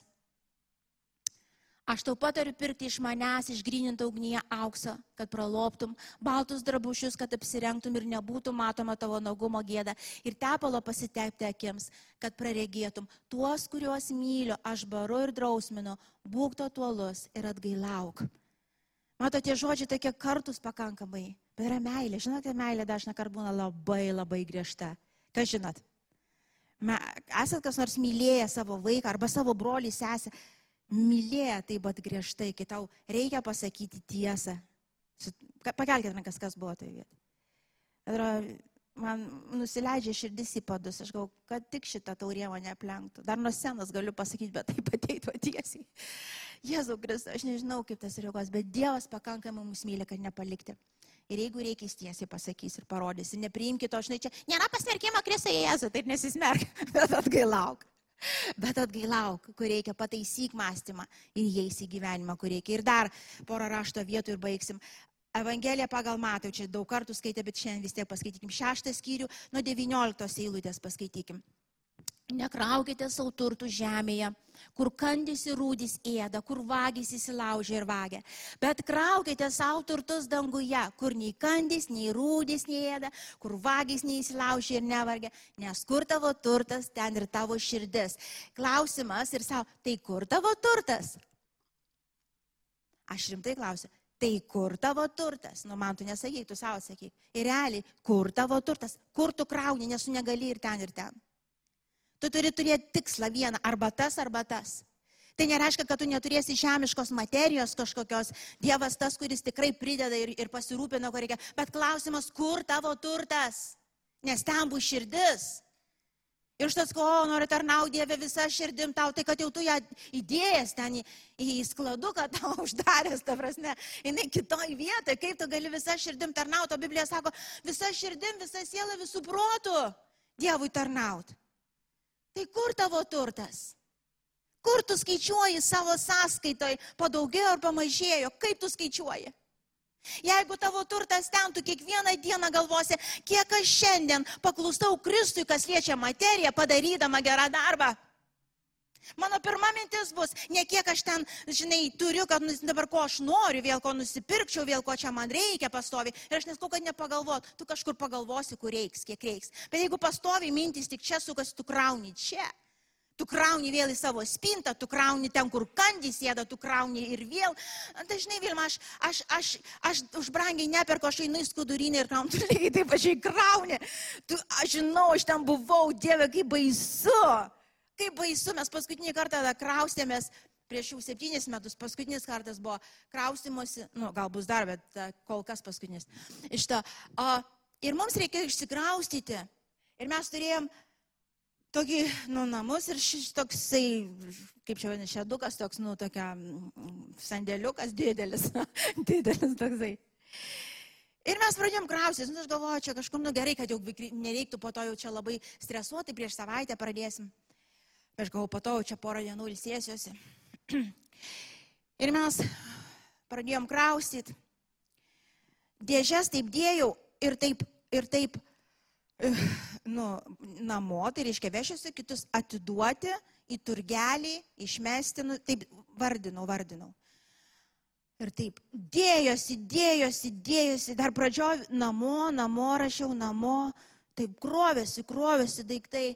Aš tau patariu pirkti iš manęs išgrynintą ugnyje auksą, kad praloptum, baltus drabužius, kad apsirengtum ir nebūtų matoma tavo nagumo gėda, ir tepalo pasitepti akims, kad praregėtum tuos, kuriuos myliu, aš baru ir drausminu, būk to tuolus ir atgailauk. Matote, žodžiai tokie kartus pakankamai, yra meilė. Žinote, meilė dažna kart būna labai labai griežta. Ką žinot? Me, esat kas nors mylėję savo vaiką arba savo brolį, sesę, mylėję taip pat griežtai, kai tau reikia pasakyti tiesą. Pakelkite rankas, kas buvo toje vietoje. Ir man nusileidžia širdis į padus, aš galvoju, kad tik šitą taurė mane aplenktų. Dar nuo senas galiu pasakyti, bet taip ateitų tiesiai. Jėzau Kristus, aš nežinau, kaip tas reaguos, bet Dievas pakankamai mus myli, kad nepalikti. Ir jeigu reikia, jis tiesiai pasakys ir parodys. Nepriimkite to, žinai, čia nėra pasmerkimo Kristai Jėzų, taip nesismerk, bet atgailauk. Bet atgailauk, kur reikia pataisyk mąstymą ir įeis į gyvenimą, kur reikia. Ir dar porą rašto vietų ir baigsim. Evangelija pagal matau, čia daug kartų skaitė, bet šiandien vis tiek paskaitykim. Šeštą skyrių nuo 19 eilutės paskaitykim. Nekraukite savo turtų žemėje, kur kandys ir rūdys ėda, kur vagys įsilaužia ir vagia. Bet kraukite savo turtus danguje, kur nei kandys, nei rūdys neėda, kur vagys neįsilaužia ir nevargia, nes kur tavo turtas, ten ir tavo širdis. Klausimas ir savo, tai kur tavo turtas? Aš rimtai klausiu, tai kur tavo turtas? Nu, man tu nesakyk, tu savo sakyk. Ir realiai, kur tavo turtas? Kur tu krauni, nes tu negali ir ten, ir ten. Tu turi turėti tikslą vieną, arba tas, arba tas. Tai nereiškia, kad tu neturėsi žemiškos materijos kažkokios. Dievas tas, kuris tikrai prideda ir, ir pasirūpina, ko reikia. Bet klausimas, kur tavo turtas? Nes ten bus širdis. Ir štas, ko nori tarnauti Dievę visą širdim tau, tai kad jau tu ją įdėjęs ten į, į skladuką, tau uždaręs, ta prasme, jinai kitoj vietoje, kaip tu gali visą širdim tarnauti, o Biblija sako, visą širdim, visą sielą, visų protų Dievui tarnauti. Tai kur tavo turtas? Kur tu skaičiuoji savo sąskaitoj, padaugėjo ar pamažėjo, kaip tu skaičiuoji? Jeigu tavo turtas ten, tu kiekvieną dieną galvosi, kiek aš šiandien paklustau Kristui, kas liečia materiją, padarydama gerą darbą. Mano pirma mintis bus, ne kiek aš ten, žinai, turiu, kad dabar ko aš noriu, vėl ko nusipirkčiau, vėl ko čia man reikia pastovi. Ir aš nesku, kad nepagalvot, tu kažkur pagalvosi, kur reiks, kiek reiks. Bet jeigu pastovi mintis tik čia sukas, tu krauni čia. Tu krauni vėl į savo spintą, tu krauni ten, kur kandys sėda, tu krauni ir vėl. Dažnai Vilma, aš, aš, aš, aš už brangiai neperku, aš einu į skudurinį ir kraunu, tu lygiai taip pačiai krauni. Tu, aš žinau, aš ten buvau, Dieve, kaip baisu. Kaip baisu, mes paskutinį kartą kraustėmės prieš jau septynis metus, paskutinis kartas buvo kraustimuose, nu, gal bus dar, bet kol kas paskutinis. Iš to. O, ir mums reikėjo išsikraustyti. Ir mes turėjom tokį, nu, namus ir šis toksai, kaip čia vadinasi, šedukas toks, nu, tokia sandėliukas didelis, didelis toksai. Ir mes pradėjom kraustytis, nu, aš galvoju, čia kažkur, nu, gerai, kad jau nereiktų po to jau čia labai stresuoti, prieš savaitę pradėsim. Aš galvoju, to čia porą dienų ilsėsiuosi. Ir mes pradėjom kraustyti. Dėžes taip dėjau ir taip, ir taip, nu, namo, tai reiškia vešiuosi kitus atiduoti į turgelį, išmesti, nu, taip vardinau, vardinau. Ir taip, dėjosi, dėjosi, dėjosi, dar pradžioj namo, namo rašiau, namo, taip krovėsi, krovėsi daiktai.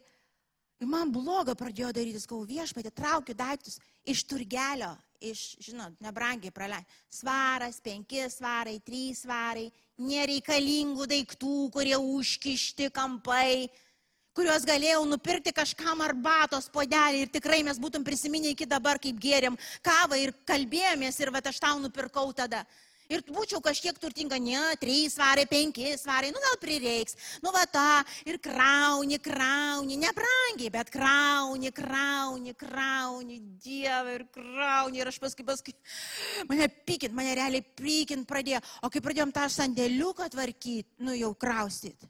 Ir man bloga pradėjo daryti, skau viešpatė, traukiu daiktus iš turgelio, iš, žinot, nebrangiai praleidžiu. Svaras, penki svarai, trys svarai, nereikalingų daiktų, kurie užkišti kampai, kuriuos galėjau nupirkti kažkam arbatos podelį ir tikrai mes būtum prisiminę iki dabar, kaip gėrėm kavą ir kalbėjomės ir va aš tau nupirkau tada. Ir būčiau kažkiek turtinga, ne, trys svarai, penki svarai, nu gal prireiks, nu va tą, ir krauni, krauni, nebrangiai, bet krauni, krauni, krauni, Dieve, ir krauni, ir aš paskui, paskui, mane pykint, mane realiai pykint pradėjo, o kai pradėjom tą sandėliuką tvarkyti, nu jau kraustyt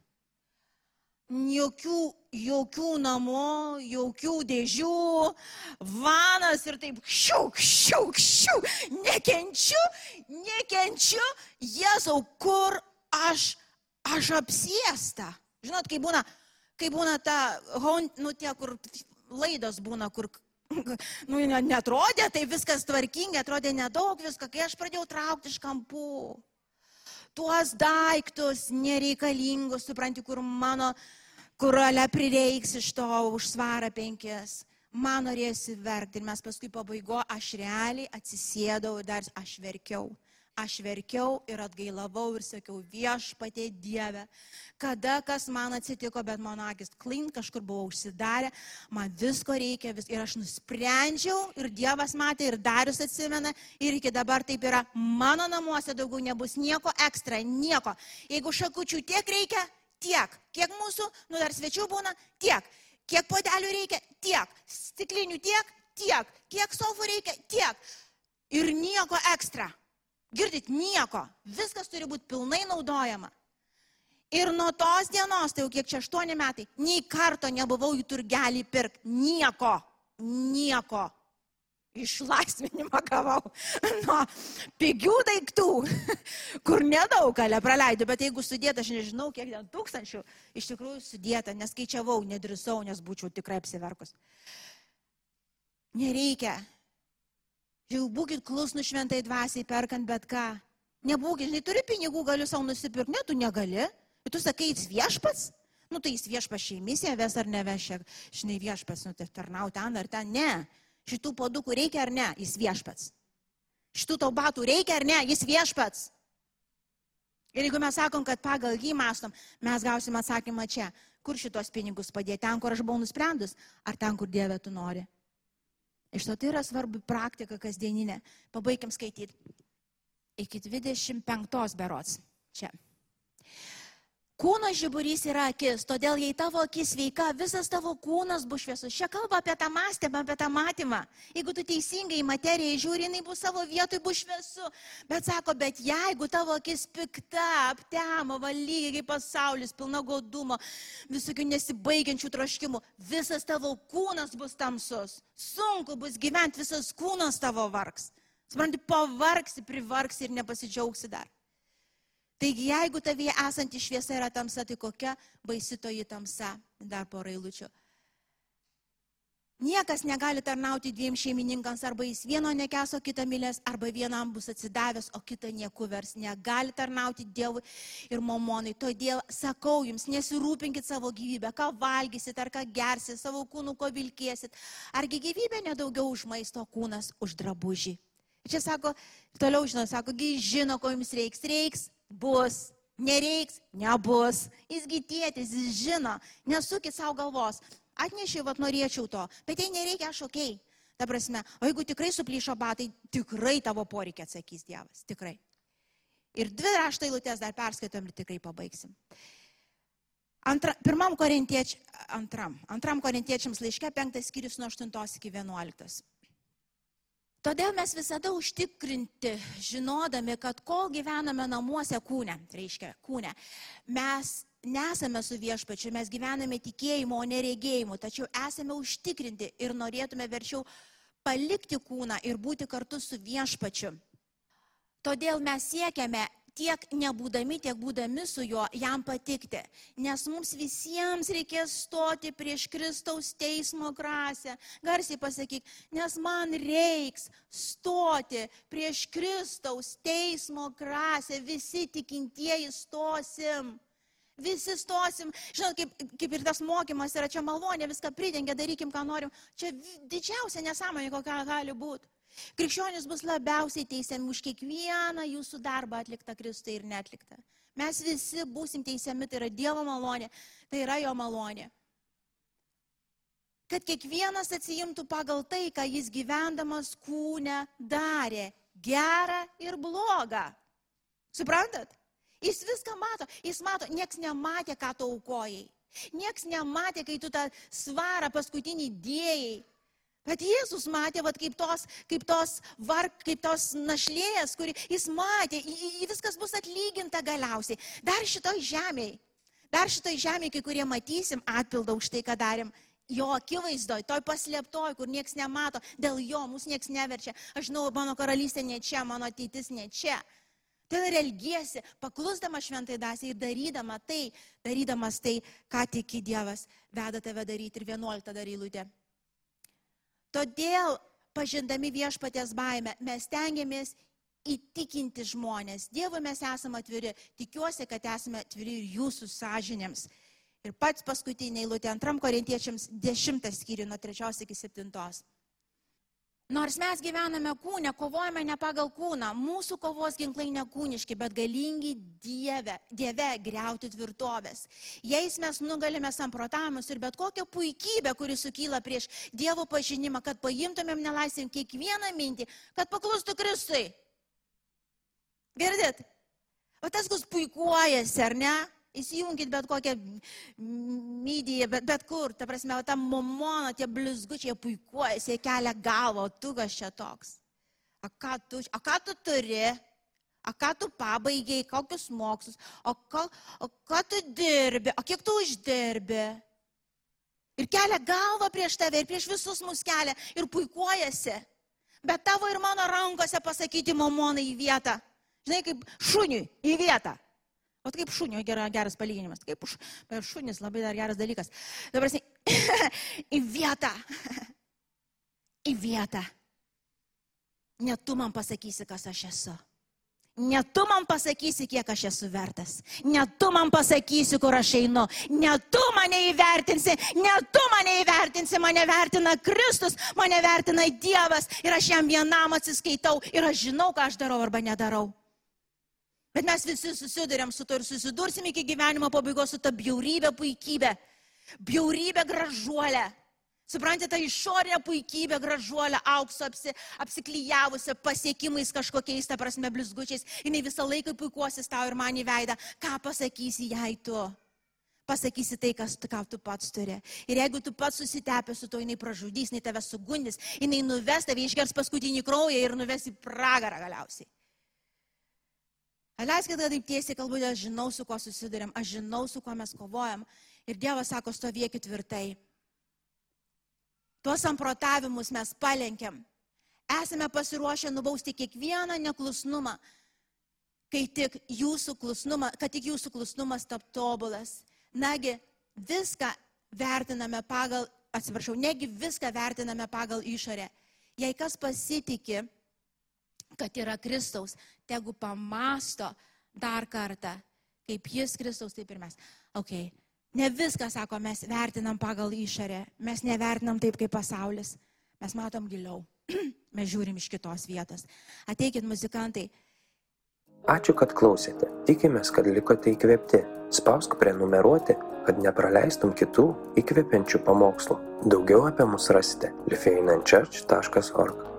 jokių, jokių namų, jokių dėžių, vanas ir taip šiuk, šiuk, šiuk, nekenčiu, nekenčiu, Jėzau, kur aš, aš apsiesta. Žinot, kai būna, kai būna ta, nu tie, kur laidos būna, kur nu, netrodė, tai viskas tvarkingai, atrodė nedaug viską, kai aš pradėjau traukti iš kampų tuos daiktus nereikalingus, supranti, kur mano, kur ale prireiks iš to už svarą penkis. Man norėjusi verkti ir mes paskui pabaigo, aš realiai atsisėdau ir dar aš verkiau. Aš verkiau ir atgailavau ir sakiau, viešpatė Dieve, kada kas man atsitiko, bet mano akis klin kažkur buvo užsidarę, man visko reikia vis, ir aš nusprendžiau ir Dievas matė ir Darius atsimena ir iki dabar taip yra, mano namuose daugiau nebus nieko ekstra, nieko. Jeigu šakučių tiek reikia, tiek. Kiek mūsų, nu dar svečių būna, tiek. Kiek podelių reikia, tiek. Stiklinių tiek, tiek. Kiek sofų reikia, tiek. Ir nieko ekstra. Girdit, nieko. Viskas turi būti pilnai naudojama. Ir nuo tos dienos, tai jau kiek čia aštuoni metai, nei karto nebuvau į turgelį pirkti. Nieko. Nieko. Išlaisvinimą gavau nuo pigių daiktų, kur nedaug galę praleidau, bet jeigu sudėta, aš nežinau, kiek ten tūkstančių, iš tikrųjų sudėta, neskaičiavau, nedrisau, nes būčiau tikrai apsiverkus. Nereikia Jau būkit klusnų šventai dvasiai perkant bet ką. Nebūkit, žinai, turi pinigų, galiu savo nusipirkti, ne, tu negali. Ir tu sakai, jis viešpats, nu tai jis viešpas šeimisė ves ar neveš, žinai, viešpats, nu tai tarnau ten ar ten, ne. Šitų podukų reikia ar ne, jis viešpats. Šitų tau batų reikia ar ne, jis viešpats. Ir jeigu mes sakom, kad pagal jį mastom, mes gausim atsakymą čia, kur šitos pinigus padėti, ten, kur aš buvau nusprendus, ar ten, kur Dieve tu nori. Iš to tai yra svarbi praktika kasdieninė. Pabaigiam skaityti. Iki 25 berots. Čia. Kūno žiburys yra akis, todėl jei tavo akis sveika, visas tavo kūnas bus šviesus. Čia kalba apie tą mąstymą, apie tą matymą. Jeigu tu teisingai į materiją žiūri, jinai bus savo vietoj, bus šviesu. Bet sako, bet jeigu tavo akis pikta, aptemo, valygiai pasaulis, pilna godumo, visokių nesibaigiančių troškimų, visas tavo kūnas bus tamsus. Sunku bus gyventi, visas kūnas tavo vargs. Supranti, pavargsi, privargsi ir nepasidžiaugsi dar. Taigi, jeigu tavyje esanti šviesa yra tamsa, tai kokia baisitoji tamsa? Dar porą eilučių. Niekas negali tarnauti dviem šeimininkams, arba jis vieno nekeso, kitą mylės, arba vienam bus atsidavęs, o kitą nieku vers. Negali tarnauti Dievui ir mamonai. Todėl sakau jums, nesirūpinkit savo gyvybę, ką valgysit, ar ką gersit, savo kūnų, ko vilkėsit. Argi gyvybė nedaugiau už maisto kūnas, už drabužį. Čia sako, toliau žino, sako, žino, ko jums reiks. Reiks bus, nereiks, nebus. Jisgi tėtis, jis žino, nesukit savo galvos. Atnešiau, vad norėčiau to, bet jei nereikia, aš ok. Ta prasme, o jeigu tikrai suplyšo batai, tikrai tavo poreikia atsakys Dievas, tikrai. Ir dvi raštai lūtės dar perskaitom ir tikrai pabaigsim. Antra, pirmam korintiečiam, antram, antram korintiečiams laiške penktas skyrius nuo 8 iki 11. Todėl mes visada užtikrinti, žinodami, kad kol gyvename namuose kūne, reiškia kūne, mes nesame su viešpačiu, mes gyvename tikėjimu, o neregėjimu, tačiau esame užtikrinti ir norėtume verčiau palikti kūną ir būti kartu su viešpačiu. Todėl mes siekiame tiek nebūdami, tiek būdami su juo, jam patikti. Nes mums visiems reikės stoti prieš Kristaus teismo krasę. Garsiai pasakyk, nes man reiks stoti prieš Kristaus teismo krasę. Visi tikintieji stosim. Visi stosim, žinot, kaip, kaip ir tas mokymas yra čia malonė, viską pridengia, darykim, ką norim. Čia didžiausia nesąmonė, kokia gali būti. Krikščionis bus labiausiai teisiami už kiekvieną jūsų darbą atliktą Kristui ir netliktą. Mes visi būsim teisiami, tai yra Dievo malonė, tai yra jo malonė. Kad kiekvienas atsijimtų pagal tai, ką jis gyvendamas kūne darė, gerą ir blogą. Suprantat? Jis viską mato, jis mato, nieks nematė, ką tu aukojai. Nieks nematė, kai tu tą svarą paskutinį dėjai. Bet Jėzus matė, vat, kaip tos, kaip tos, varg, kaip tos našlėjas, kuri jis matė, į, į, viskas bus atlyginta galiausiai. Dar šitoj žemėje, dar šitoj žemėje, kai kurie matysim atpildą už tai, ką darėm. Jo akivaizdoj, toj paslėptoj, kur niekas nemato, dėl jo mūsų niekas neverčia. Aš žinau, mano karalystė ne čia, mano ateitis ne čia. Tai ir elgiesi, paklusdama šventai dasiai ir darydama tai, darydamas tai, ką tiki Dievas, veda tave daryti ir vienuoliktą darylutę. Todėl, pažindami viešpatės baimę, mes tengiamės įtikinti žmonės. Dievui mes esame atviri. Tikiuosi, kad esame atviri ir jūsų sąžinėms. Ir pats paskutiniai lūtė antram korintiečiams dešimtas skyrių nuo trečios iki septintos. Nors mes gyvename kūne, kovojame ne pagal kūną, mūsų kovos ginklai ne kūniški, bet galingi Dieve, Dieve greuti tvirtovės. Jais mes nugalime samprotavimus ir bet kokią puikybę, kuri sukyla prieš Dievo pažinimą, kad paimtumėm nelaisvėm kiekvieną mintį, kad paklustų Kristui. Girdit? O tas, kas puikuojasi, ar ne? Įsijungit bet kokią mydiją, bet, bet kur, ta prasme, ta momono, tie blizgučiai puikuojasi, jie kelia galvą, o tu kas čia toks. A ką tu, a ką tu turi? A ką tu pabaigiai, kokius mokslus, o, ką, o ką tu dirbi, o kiek tu uždirbi. Ir kelia galvą prieš tave, ir prieš visus mus kelia, ir puikuojasi. Bet tavo ir mano rankose pasakyti momonai į vietą. Žinai, kaip šuniui į vietą. O tai kaip šunio gera, geras palyginimas. Kaip už, šunis labai dar geras dalykas. Dabar, į vietą. Į vietą. Ne tu man pasakysi, kas aš esu. Ne tu man pasakysi, kiek aš esu vertas. Ne tu man pasakysi, kur aš einu. Ne tu mane įvertinsi. Ne tu mane įvertinsi. Mane vertina Kristus, mane vertina Dievas. Ir aš jam vienam atsiskaitau. Ir aš žinau, ką aš darau arba nedarau. Bet mes visi susidurėm su to ir susidursim iki gyvenimo pabaigos su ta bjaurybė puikybė. Bjaurybė gražuolė. Suprantate, ta išorinė puikybė, gražuolė, aukso apsi, apsiklyjavusi, pasiekimais kažkokiais, ta prasme, blizgučiais. Jis visą laiką puikuosis tau ir man į veidą. Ką pasakysi jai tu? Pasakysi tai, kas, ką tu pats turi. Ir jeigu tu pats susitepė su to, jinai pražudys, jinai tave sugundys, jinai nuves tave, išgers paskutinį kraują ir nuves į pragarą galiausiai. Leiskite, kad taip tiesiai kalbu, aš žinau, su kuo susidurėm, aš žinau, su kuo mes kovojam. Ir Dievas sako, stovėkit tvirtai. Tuos samprotavimus mes palenkiam. Esame pasiruošę nubausti kiekvieną neklusnumą, kai tik jūsų klusnumą, kad tik jūsų klusnumas tap tobulas. Nagi, viską vertiname pagal, atsiprašau, negi viską vertiname pagal išorę. Jei kas pasitikė, kad yra Kristaus, tegu pamasto dar kartą, kaip jis Kristaus, taip ir mes. Ok, ne viską, sako, mes vertinam pagal išorę, mes nevertinam taip kaip pasaulis, mes matom giliau, mes žiūrim iš kitos vietos. Ateikit muzikantai. Ačiū, kad klausėte. Tikimės, kad likote įkvėpti. Spausk prenumeruoti, kad nepraleistum kitų įkvepiančių pamokslų. Daugiau apie mus rasite lifeinanchurch.org